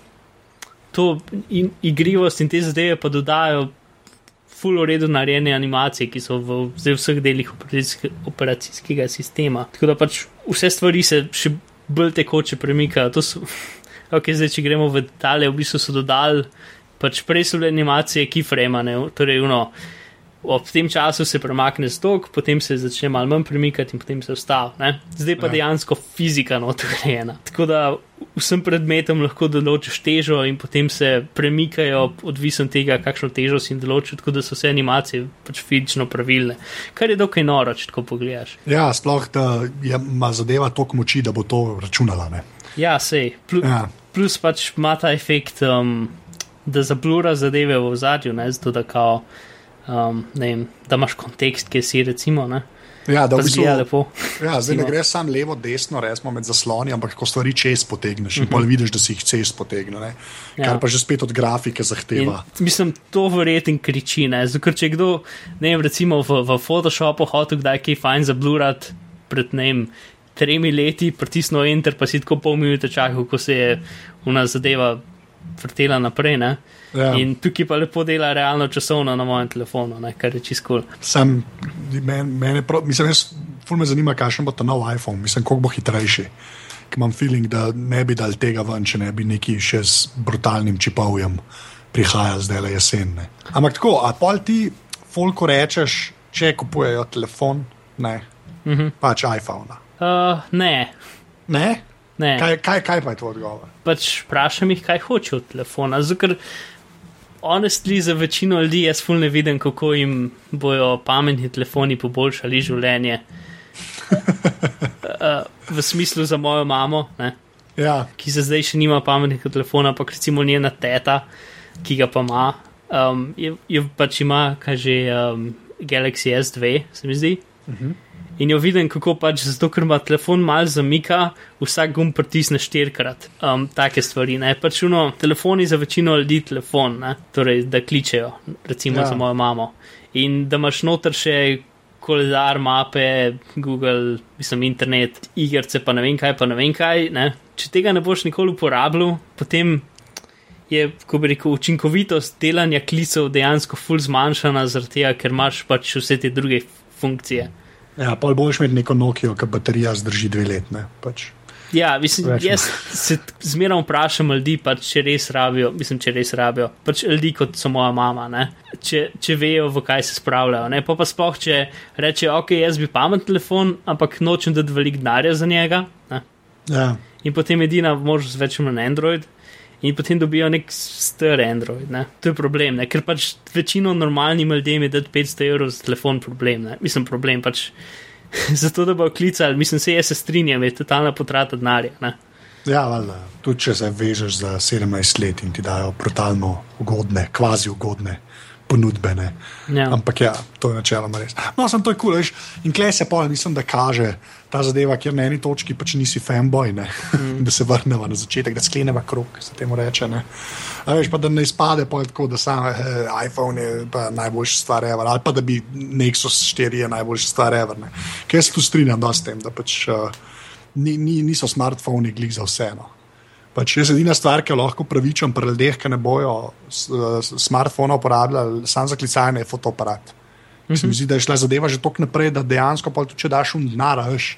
to in, igrivost in te zadeve pa dodajo full uredu narejene animacije, ki so v vseh delih operacijskega sistema. Tako da pač vse stvari se še bolj tekoče premikajo. To so, ok, zdaj če gremo v detalje, v bistvu so dodali pač prej so bile animacije keyframe, torej uno ob tem času se premakne stok, potem se začne malo manj premikati in potem se ustavi. Zdaj pa ja. dejansko fizika notrena. Tako da vsem predmetom lahko določiš težo in potem se premikajo, odvisno od tega, kakšno težo si določil, tako da so vse animacije pač fizično pravilne. Kar je dokaj noro, če tako pogledaš. Ja, sploh da ima zadeva toliko moči, da bo to računala. Ne? Ja, sej. Plus, ja. plus pač ima ta efekt, um, da zablura zadeve v zadju, zato da kao um, vem, da imaš kontekst, ki si recimo. Ne? Ja, da bi se lepo. Ja, zdaj ne gre samo levo, desno, resmo med zasloni, ampak ko stvari čez potegneš uh -huh. in pol mhm. vidiš, da si jih čez potegne. Ja. Kar pa že spet od grafike zahteva. In, mislim, to verjetno kriči. Ker če kdo, ne vem, recimo v, v Photoshopu hotel kdaj kaj fajn zablurat pred ne vem. Tremi leti pritisnil enter, pa si tako pol minute čakal, ko se je una zadeva vrtela naprej. Uh, Ja. In tukaj pa lepo dela realno časovno na mojem telefonu, ne, kar je čisto kul. Cool. Men, mene, mislim, jaz, ful me zanima, kakšen bo ta nov iPhone, mislim, koliko bo hitrejši. Ker imam feeling, da ne bi dal tega ven, če ne bi neki še z brutalnim čipovjem prihajal zdaj le jesen. Ne. Ampak tako, a pol ti, folko rečeš, če kupujejo telefon, ne, mm -hmm. pač iPhone. Uh, ne. Ne? Ne. Kaj, kaj, kaj pa je to odgovor? Pač vprašam jih, kaj hoče od telefona. Zato, honestly, za večino ljudi jaz ful ne vidim, kako jim bojo pametni telefoni poboljšali življenje. uh, v smislu za mojo mamo, ja. ki se zdaj še nima pametnega telefona, ampak recimo njena teta, ki ga pa ima, um, je, je pač ima, kaže um, Galaxy S2, se mi zdi. Uh mhm. -huh in jo vidim, kako pač zato, ker ima telefon mal zamika, vsak gum pritisne štirikrat. Um, take stvari, ne pač uno, telefoni za večino ljudi telefon, ne? torej da kličejo, recimo ja. za mojo mamo. In da imaš noter še koledar, mape, Google, mislim, internet, igrice, pa ne vem kaj, pa ne vem kaj. Ne? Če tega ne boš nikoli uporabljal, potem. Je, ko bi rekel, učinkovitost delanja klicev dejansko fulj zmanjšana, zaradi tega, ker imaš pač vse te druge funkcije. Ja, pa boš imel neko Nokijo, ki baterija zdrži dve leti. Pač. Ja, mislim, jaz se zmeraj vprašam ljudi, pa če res rabijo, mislim, če res rabijo, pač ljudi kot so moja mama, če, če vejo, v kaj se spravljajo. Ne? Pa pa sploh, če reče, ok, jaz bi pamet telefon, ampak nočem dati velik denarja za njega. Ja. In potem edina možnost več na Android. In potem dobijo nek star Android. Ne? To je problem, ne? ker pač večino normalnim ljudem je dati 500 evrov za telefon problem. Ne? Mislim, problem pač. Zato, da bo klicali, mislim, se jaz se strinjam, je totalna potrata denarja. Ja, valjda. Tudi če se vežeš za 17 let in ti dajo brutalno ugodne, kvazi ugodne ponudbe. Ja. Ampak ja, to je načeloma res. No, sem to kul, cool, in klej se pa, mislim, da kaže ta zadeva, kjer na eni točki pač nisi fanboy, mm. da se vrnemo na začetek, da sklenemo krok, se temu reče. Ne? A veš pa, da ne izpade tako, da sam eh, iPhone je najboljša stvar, ever, ali pa da bi Nexus 4 je najboljša stvar. Ever, Ker se tu strinjam, s tem, da pač uh, ni, ni, niso smartphoni glik za vseeno. Pač jaz edina stvar, ki jo lahko pravičam pri ljudeh, ki ne bojo smartphone uporabljali, samo za klicanje, je fotoaparat. Mm -hmm. Se mi zdi, da je šla zadeva že tako naprej, da dejansko, tudi, če daš v denar, veš.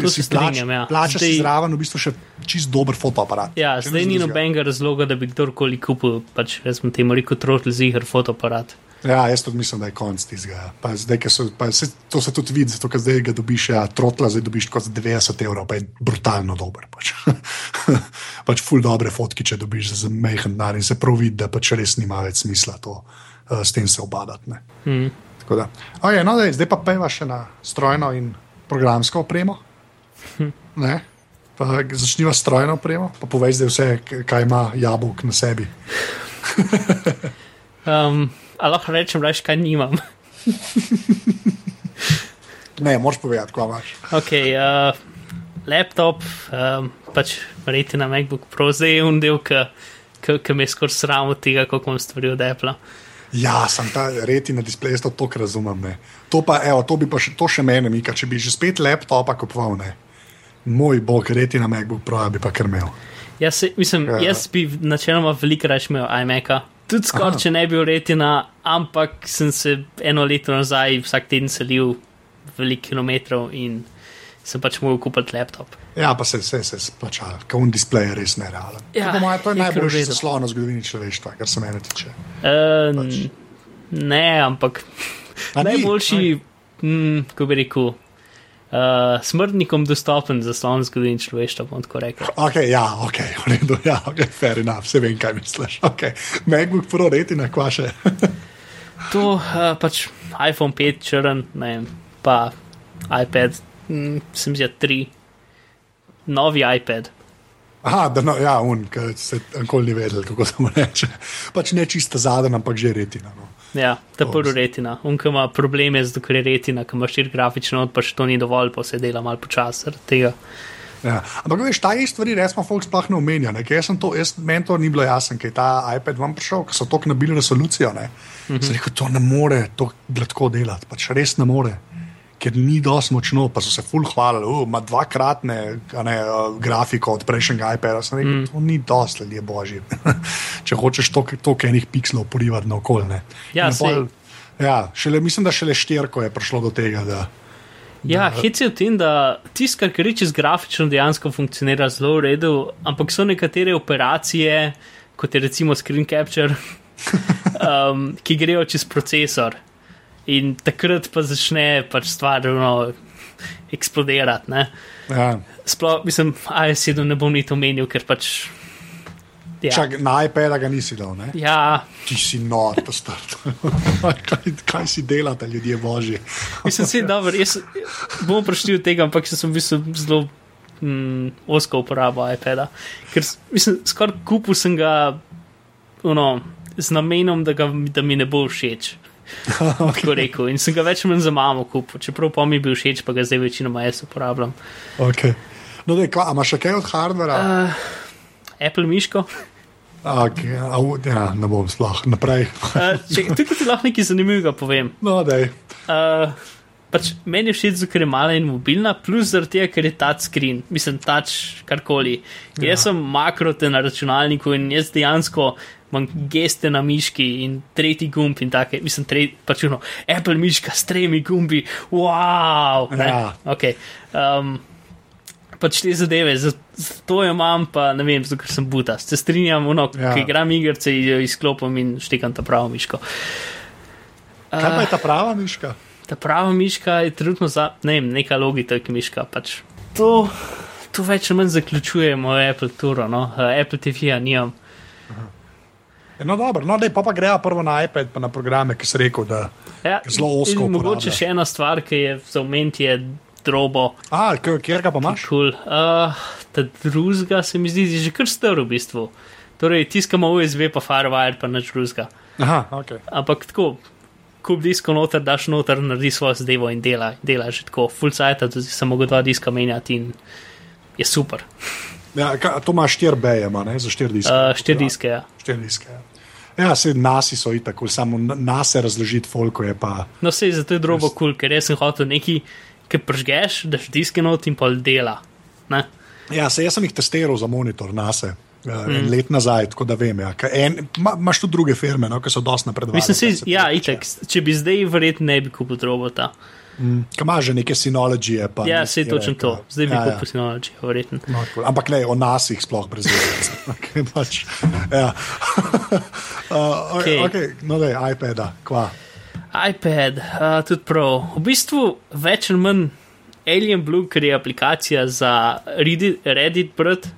To si strinjam. Ja. Plača zdaj, zraven, v bistvu še čist dober fotoaparat. Ja, zdaj ni nobenega razloga, da bi kdorkoli kupil, pač, sem temu rekel, trotl ziger fotoaparat. Ja, jaz tudi mislim, da je konc tistega. To se tudi vidi, zato zdaj ga dobiš, ja, trotla, zdaj dobiš kot 90 evrov, pa je brutalno dober. Pač, pač ful dobre fotke, če dobiš za mehen denar in se prav vidi, da pač res nima več smisla to, uh, s tem se obadati. Mm. Oje, no, daj, zdaj pa peva še na strojno in programsko opremo. Hm. Začniva s strojno opremo, pa povej zdaj vse, kaj ima jabolk na sebi. um ali lahko rečem, da kaj nimam. ne, moš povedati, kaj imaš. Ok, uh, laptop, um, pač verjeti na MacBook Pro, zdaj je un del, ki me skoraj sram od tega, kako imam stvari od Apple. Ja, sem ta reti na displeju, to tako razumem. Ne. To pa, evo, to bi pa še, to še meni, Mika, če bi že spet laptopa kupoval, ne. Moj bog, reti na MacBook Pro, bi pa krmel. Jaz, se, mislim, ja. jaz bi načeloma veliko raje imel iMac-a. Tudi skoraj, če ne bi bil retina, ampak sem se eno leto nazaj vsak teden selil veliko kilometrov in sem pač mogel kupiti laptop. Ja, pa se je vse splačalo, ker un displej je res nerealen. Ja, to, moje, to je najboljši zaslon v zgodovini človeštva, kar se mene tiče. Uh, Pač. Ne, ampak A ni? najboljši, mm, ko bi rekel, uh, smrtnikom dostopen zaslon zgodovine človeštva, bom tako rekel. Ok, ja, ok, v redu, ja, ok, fair enough, vse vem, kaj misliš. Ok, MacBook Pro retina, kva še. To uh, pač iPhone 5 črn, ne vem, pa iPad, mm, sem zjel 3, novi iPad. Aha, da no, ja, un, ki se nikoli ni vedel, kako se mu reče. Pač ne čista zadnja, ampak že retina. No. Ja, ta To prvi mislim. retina. Unka ima probleme z dokler retina, ki ima šir grafično, pač to ni dovolj, pa se dela malo počasi zaradi tega. Ja. Ampak veš, ta stvari res smo folk sploh ne omenja. Ne? ker Jaz sem to, jaz, meni to ni bilo jasno, ker je ta iPad vam prišel, ker so tako nabili resolucijo. Ne? Mm -hmm. Sem rekel, to ne more to gladko delati, pač res ne more. Ker ni dosti močno, pa so se full hvalili, uh, ima dvakratne ne, uh, grafiko od prejšnjega iPada. Sem rekel, mm. to ni dosti, ljudje božji. Če hočeš toliko enih pikslov porivati na okolje. Ja, sej. ja, šele, mislim, da šele štirko je prišlo do tega. Da, Ja, hec je v tem, da tisto, kar reče z grafično, dejansko funkcionira zelo v redu, ampak so nekatere operacije, kot je recimo screen capture, um, ki grejo čez procesor. In takrat pa začne pač stvar no, eksplodirati. Ne? ja. Sploh, mislim, AS7 ne bom niti omenil, ker pač. Ja, Čak, na iPada ga nisi dal. Ne? ja Ti si nor, to star. kaj, kaj si delate, ljudje božji? mislim, da je dobro. Jaz bom prišel od tega, ampak sem v bistvu zelo mm, osko uporabo iPada. Ker mislim, skoraj kupil sem ga ono, z namenom, da, ga, da mi ne bo všeč. Tako rekel. In sem ga več ali manj za mamo kupil, čeprav pa mi je bil všeč, pa ga zdaj večinoma jaz uporabljam. Okay. No, dej, kva, imaš še kaj od hardvera? Uh, Apple miško. Okay, a, ja, ne bom sploh naprej. Uh, če, tukaj ti lahko nekaj zanimivega povem. no, dej. Uh, pač meni je všeč, ker je mala in mobilna, plus zaradi tega, ker je touchscreen, mislim, touch karkoli. Ja. Jaz sem makrote na računalniku in jaz dejansko imam geste na miški in tretji gumb in take, mislim, tre, pač uno, Apple miška s tremi gumbi, wow! ne, Ja. Okay. Um, pač te zadeve, za- zato jo imam, pa ne vem, zato ker sem buta. Se strinjam, uno, Ja. ki igram igrice, jo izklopim in štekam ta pravo miško. Kaj pa je ta prava miška? Ta prava miška je trenutno za, ne vem, neka logika, ki miška. Pač. To, to več ali manj zaključuje mojo Apple turo, no? Uh, Apple TV-ja nimam. E, No, dobro, no, dej, pa, pa greja prvo na iPad, pa na programe, ki si rekel, da. Ja, Zelo ozko in Mogoče še ena stvar, ki je za oment je drobo. A, kjer ga pa imaš? Cool. Uh, ta drugega se mi zdi že kar str v bistvu. Torej, tiskamo USB, pa Firewire, pa nič drugega. Aha, ok. Ampak tako, kup disko noter, daš noter, naredi svojo zadevo in dela, dela že tako, full da si samo dva diska menjati in je super. Ja, ka, to ima štiri beje, ima, ne, za štiri diske. Uh, štiri diske, ja. Štiri diske. Ja, ja se nasi so itak, samo na- nas razložiti, folko je pa. No, zato je drobo kul, cool, ker jaz sem hotel neki, ki pržgeš, daš diske not in pol dela. Ne? Ja, se jaz sem jih testiral za monitor nase. Uh, mm. Let nazaj, tako da vem. Ja. En, ma, imaš tudi druge firme, no, ki so dosti napredovale. Mislim, si, se ja, itek, če bi zdaj verjetno ne bi kupil robota. Ki ima že neke sinologije. Pa Ja, sej točno to. Zdaj bi ja, kupil Synology, verjetno. Ja. No, cool. Ampak ne, o nas jih sploh brez veze. okay, pač, ja. uh, okay. Okej. Okay, no, da je iPad, kva. iPad, uh, tudi prav. V bistvu več ali manj Alien Blue, ker je aplikacija za Reddit, Reddit brd,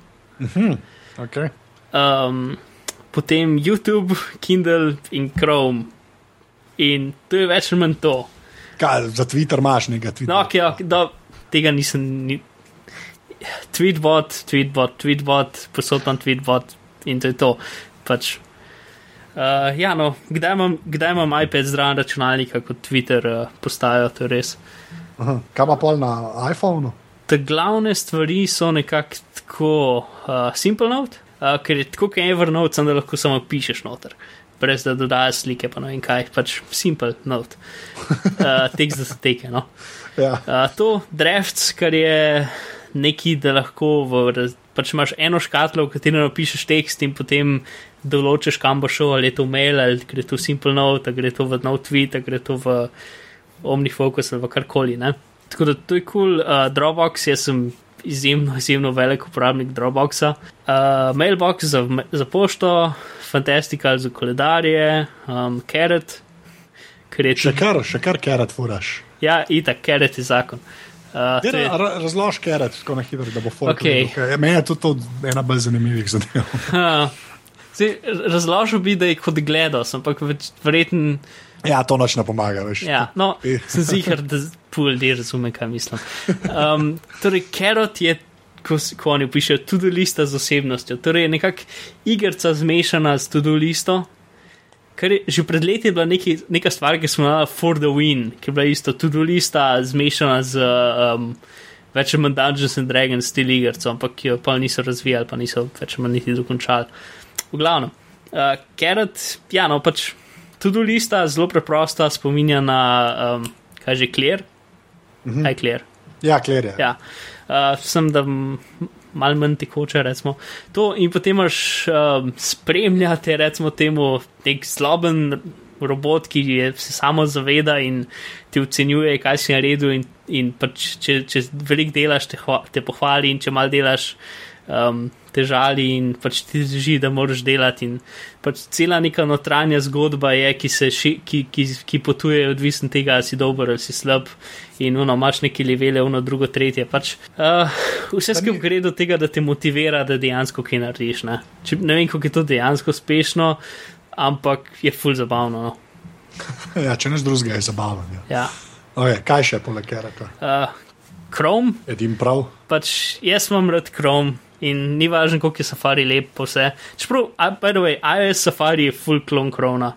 Okay. um, potem YouTube, Kindle in Chrome. In to je več ali manj to. Kaj, za Twitter imaš nekaj Twitter. No, okay, okay, da, tega nisem. Ni... Tweetbot, tweetbot, tweetbot, posod imam tweetbot in to je to. Pač. Uh, ja, no, kdaj imam, kdaj imam iPad zraven računalnika, kot Twitter uh, postajo, to je res. Aha. Kaj pa pol na iPhonu? te glavne stvari so nekako tako uh, simple note, uh, ker je tako kot Evernote, samo da lahko samo pišeš noter. Brez da dodajaš slike, pa ne vem kaj, pač simple note. Uh, tekst za teke. No. Ja. Uh, to drafts, kar je neki, da lahko v, pač imaš eno škatlo, v kateri napišeš tekst in potem določiš, kam bo šel, ali je to mail, ali gre to simple note, ali gre to v nov tweet, ali gre to v omnifocus ali v karkoli. Ne? Tako da to je kul. Cool. Uh, Dropbox, jaz sem izjemno, izjemno velik uporabnik Dropboxa. Uh, Mailbox za, za pošto, Fantastical za koledarje, um, Carrot, je Še kar, še kar kerat furaš. Ja, itak, Carrot je zakon. Uh, to je, Razlož kerat, tako na hitro, da bo. Okej. vedel, kaj- Meni je to ena bolj zanimivih zadev. uh, zdaj, razložil bi, da je kot gledal, ampak verjetno. Ja, to noč ne pomaga, veš. Ja, no, Eh. sem ziger, da pol ljudi razume, kaj mislim. Um, torej, Carrot je, ko, ko oni pišejo, tudi lista z osebnostjo. Torej, je nekako igrica zmešana s tudi listo. Kar je že pred leti bila neki, neka stvar, ki smo imeli for the win, ki je bila isto tudi lista zmešana z um, več ali manj Dungeons and Dragons stil igrico, ampak jo pa niso razvijali, pa niso več ali manj niti dokončali. V glavnem, uh, Carrot, ja, no pač tudi lista zelo preprosta, spominja na, um, kaj že, Clear. Mhm. Kaj Clear. Ja, kler je. Ja, uh, sem da malo manj tekoče, recimo. To in potem imaš um, spremljate, recimo, temu nek zloben robot, ki je, se samo zaveda in ti ocenjuje, kaj si naredil. In, in pač, če, če veliko delaš, te, te pohvali, in če malo delaš, um, te žali in pač ti drži, da moraš delati. In pač cela neka notranja zgodba je, ki, ši, ki, ki, ki potuje, odvisno tega, ali si dober ali si slab. In ono, imaš neki levele, ono, drugo, tretje. Pač, uh, vse skupaj gre do tega, da te motivira, da dejansko kaj narediš. Ne, Če, ne vem, kako je to dejansko uspešno, ampak je full zabavno. No. Ja, če neš drugega, je zabaven. Ja. Ja. Okay, kaj še poleg kerata? Uh, Chrome, Edim prav. pač jaz imam rad Chrome. In ni važno, koliko je Safari lep, vse. Čeprav, a, by the way, iOS Safari je full klon Chroma.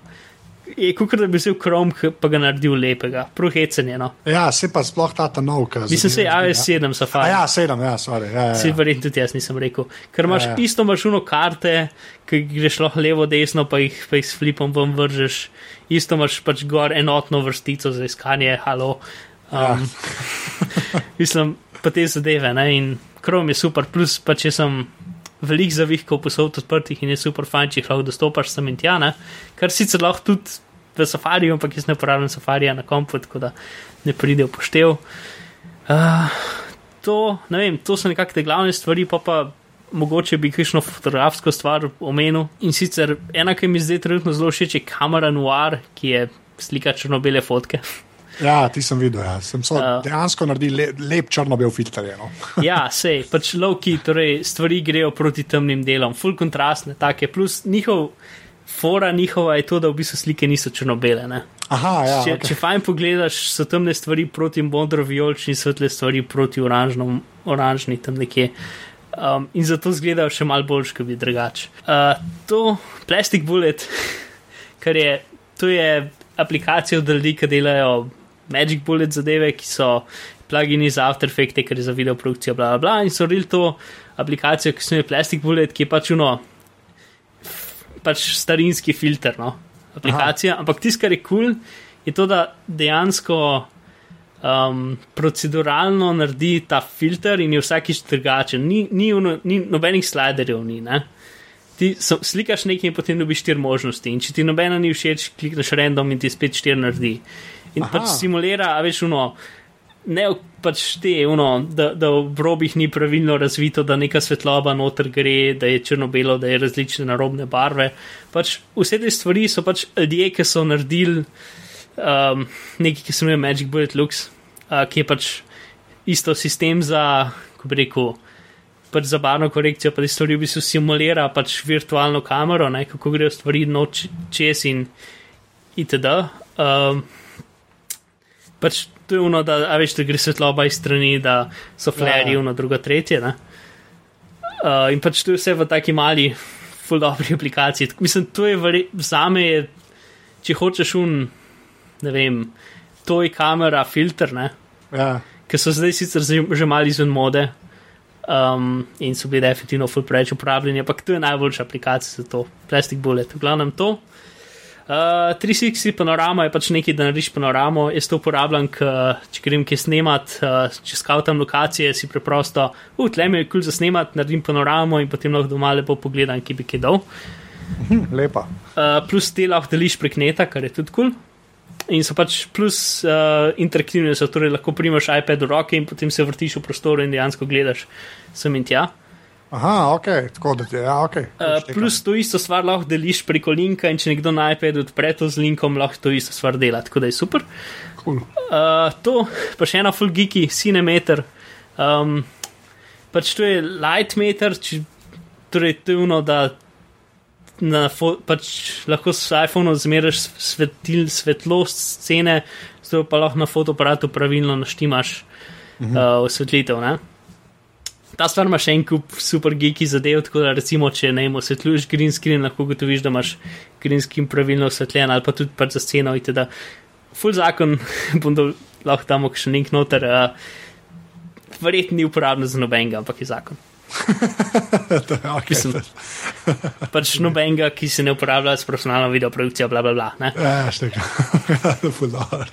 Je kot da bi vzel Chrome, pa ga naredil lepega, prohecen je. No. Ja, se pa sploh ta ta nov, ki Mislim, se je iOS 7 A Safari. ja, sedem, ja, sorry. Ja, ja, ja. verjetno tudi jaz nisem rekel. Ker imaš Ja, ja, ja. isto mašuno karte, ki greš lahko levo, desno, pa jih, pa jih s flipom ven vržeš. Isto imaš pač gor enotno vrstico za iskanje, halo. Ja. Um, mislim, pa te zadeve, ne? in Chrome je super, plus pa če sem velik zavihkov posod odprtih in je super fajn, če lahko dostopaš sem in tja, ne? kar sicer lahko tudi v safariju, ampak jaz ne uporabljam safarija na kompu, tako da ne pride v poštev. Uh, to, ne vem, to so nekakšne glavne stvari, pa pa mogoče bi kakšno fotografsko stvar omenil. In sicer ena, ki mi zdaj trenutno zelo všeč, je kamera Noir, ki je slika črno-bele fotke. Ja, ti sem videl. Ja. Sem so, Ja. dejansko naredil le, lep črno-bel filter. No. ja, sej, pač lovki, torej stvari grejo proti temnim delom, full kontrastne, take, plus njihov. Fora njihova je to, da v bistvu slike niso črno-bele. ne. Aha, ja. Če, okay. če fajn pogledaš, so temne stvari proti modro-vijolični, svetle stvari proti oranžnom, oranžni tam nekje. Um, in zato izgledajo še malo bolj, kot bi drugače. Uh, to Plastic Bullet, kar je, to je aplikacija od ljudi, ki delajo Magic Bullet zadeve, ki so plugini za After Effects, ker je za video produkcijo, bla, bla, bla. In so rili to aplikacijo, ki se imenuje Plastic Bullet, ki je pač uno, pač starinski filter, no, aplikacija. Aha. Ampak tisto, kar je kul, cool, je to, da dejansko um, proceduralno naredi ta filter in je vsakič drugačen. Ni, ni, uno, ni nobenih sliderjev, ni. Ne? Ti so, slikaš nekaj in potem dobiš štiri možnosti. In če ti nobena ni všeč, klikneš random in ti spet štiri naredi. In Aha. Pač simulira, a veš, uno. Ne pač te, uno, da, da v robih ni pravilno razvito, da neka svetloba noter gre, da je črno-belo, da je različne narobne barve. Pač vse te stvari so pač ljudje, ki so naredili um, nekaj, ki se imenuje Magic Bullet Lux, uh, ki je pač isto sistem za, ko bi rekel, pač za barno korekcijo, pa te stvari v bistvu simulira pač virtualno kamero, ne, kako grejo stvari noč čez in itd. Um, pač to je ono, da, veš, da gre svetloba iz strani, da so flerji, Ja. ono drugo, tretje. Ne? Uh, in pač to je vse v taki mali, full dobri aplikaciji. Mislim, to je vre, za me, je, če hočeš un, ne vem, to je kamera filter, ne, Ja. ki so zdaj sicer že mali izven mode um, in so bili definitivno full preveč uporabljeni, ampak to je najboljša aplikacija za to, Plastic Bullet, v glavnem to. Uh, 360 panorama je pač nekaj, da narediš panoramo. Jaz to uporabljam, k, če grem kje snemat, uh, če skavtam lokacije, si preprosto, uh, tle mi je kul cool za snemat, naredim panoramo in potem lahko doma lepo pogledam, ki bi dol. Hm, lepa. Uh, plus te lahko deliš prek neta, kar je tudi kul. Cool. In so pač plus uh, interaktivni, so torej lahko primaš iPad v roke in potem se vrtiš v prostoru in dejansko gledaš sem in tja. Aha, ok, tako da ti je, ja, ok. Uh, plus to isto stvar lahko deliš preko linka in če nekdo na iPadu odpre to z linkom, lahko to isto stvar dela, tako da je super. Cool. Uh, to pa še ena full geeky, cinemeter. Um, pač to je lightmeter, če, torej to je uno, da na, pač lahko s iPhoneom zmeriš svetil, svetlost scene, zato pa lahko na fotoaparatu pravilno naštimaš uh, osvetlitev. Uh, Ta stvar ima še en kup super geeki zadev, tako da recimo, če ne osvetljuješ green screen, lahko gotoviš, da imaš green screen pravilno osvetljen ali pa tudi pač za sceno. Da, full zakon, bom da lahko damo še nek noter, uh, verjetno ni uporaben za nobenega, ampak je zakon. to je ok. Sem, pač nobenega, ki se ne uporablja s profesionalno video produkcijo, bla bla bla. Ne? Ja, šteka. full dobro.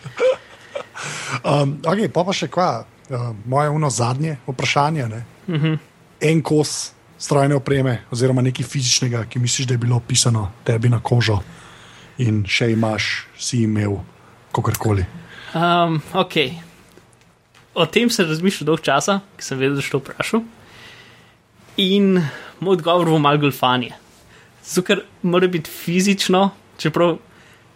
Um, ok, pa pa še kva uh, moje uno zadnje vprašanje. Uh -huh. En kos strojne opreme, oziroma nekaj fizičnega, ki misliš, da je bilo pisano tebi na kožo, in še imaš, si imel, kakorkoli. Um, ok. O tem sem razmišljal dolgo časa, ker sem vedel, da to vprašal. In moj odgovor bo malo golfanje. Zato, ker mora biti fizično, čeprav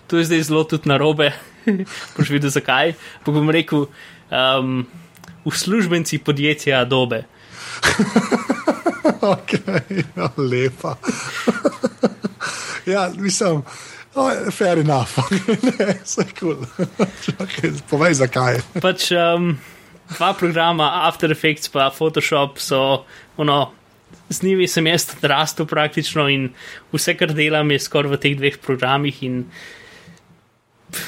to je zdaj zelo tudi narobe, boš videl zakaj. Pa bom rekel, um, uslužbenci podjetja Adobe. ok, no, lepa. ja, mislim, no, fair enough, vse kul. Cool. Povej, zakaj. pač um, dva programa, After Effects pa Photoshop, so, ono, z njimi sem jaz odrastel praktično in vse, kar delam, je skoraj v teh dveh programih in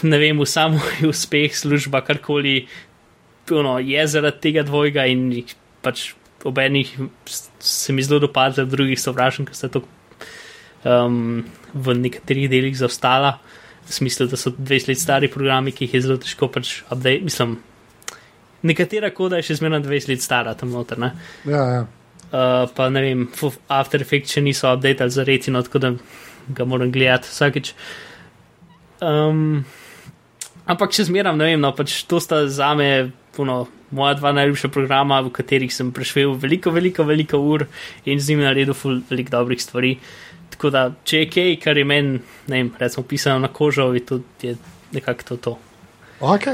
ne vem, samo uspeh, služba, karkoli, ono, je zaradi tega dvojega in pač ob enih se mi zelo dopadlo, v drugih sovražim, ker sta to um, v nekaterih delih zaostala. V smislu, da so 20 let stari programi, ki jih je zelo težko pač update. Mislim, nekatera koda je še zmerno 20 let stara tam noter. Ne? Ja, ja. Uh, pa ne vem, After Effects še niso updated za retino, tako da ga moram gledati vsakeč. Um, ampak če zmeram, ne vem, no, pač to sta za me puno, moja dva najljubša programa, v katerih sem preživel veliko, veliko, veliko ur in z njimi naredil veliko dobrih stvari. Tako da, če je kaj, kar je meni, ne vem, recimo pisano na kožo, je to je nekako to. to. Ok.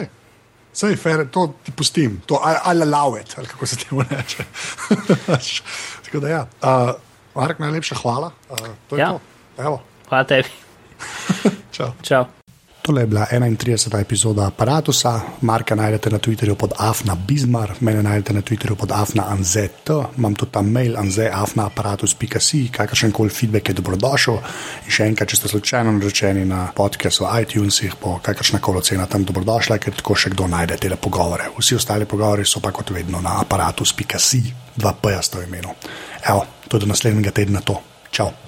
Sej, fair, to ti pustim, to ali allow it, ali kako se temu reče. Tako da, ja, uh, Mark, najlepša hvala. Uh, to je Ja. to. Evo, Hvala tebi. čau. Čau. Tole je bila 31. epizoda aparata. Marka najdete na Twitterju pod Afna Bizmar, mene najdete na Twitterju pod Afna Anzet, imam tudi tam mail anzeafnaaparatus.si, kakršen koli feedback je dobrodošel. In še enkrat, če ste slučajno naročeni na podcast v iTunesih, bo kakršna koli ocena tam dobrodošla, ker tako še kdo najde te pogovore. Vsi ostali pogovori so pa kot vedno na aparatus.si, dva P-ja sta v imenu. Evo, to je do naslednjega tedna to. Čau.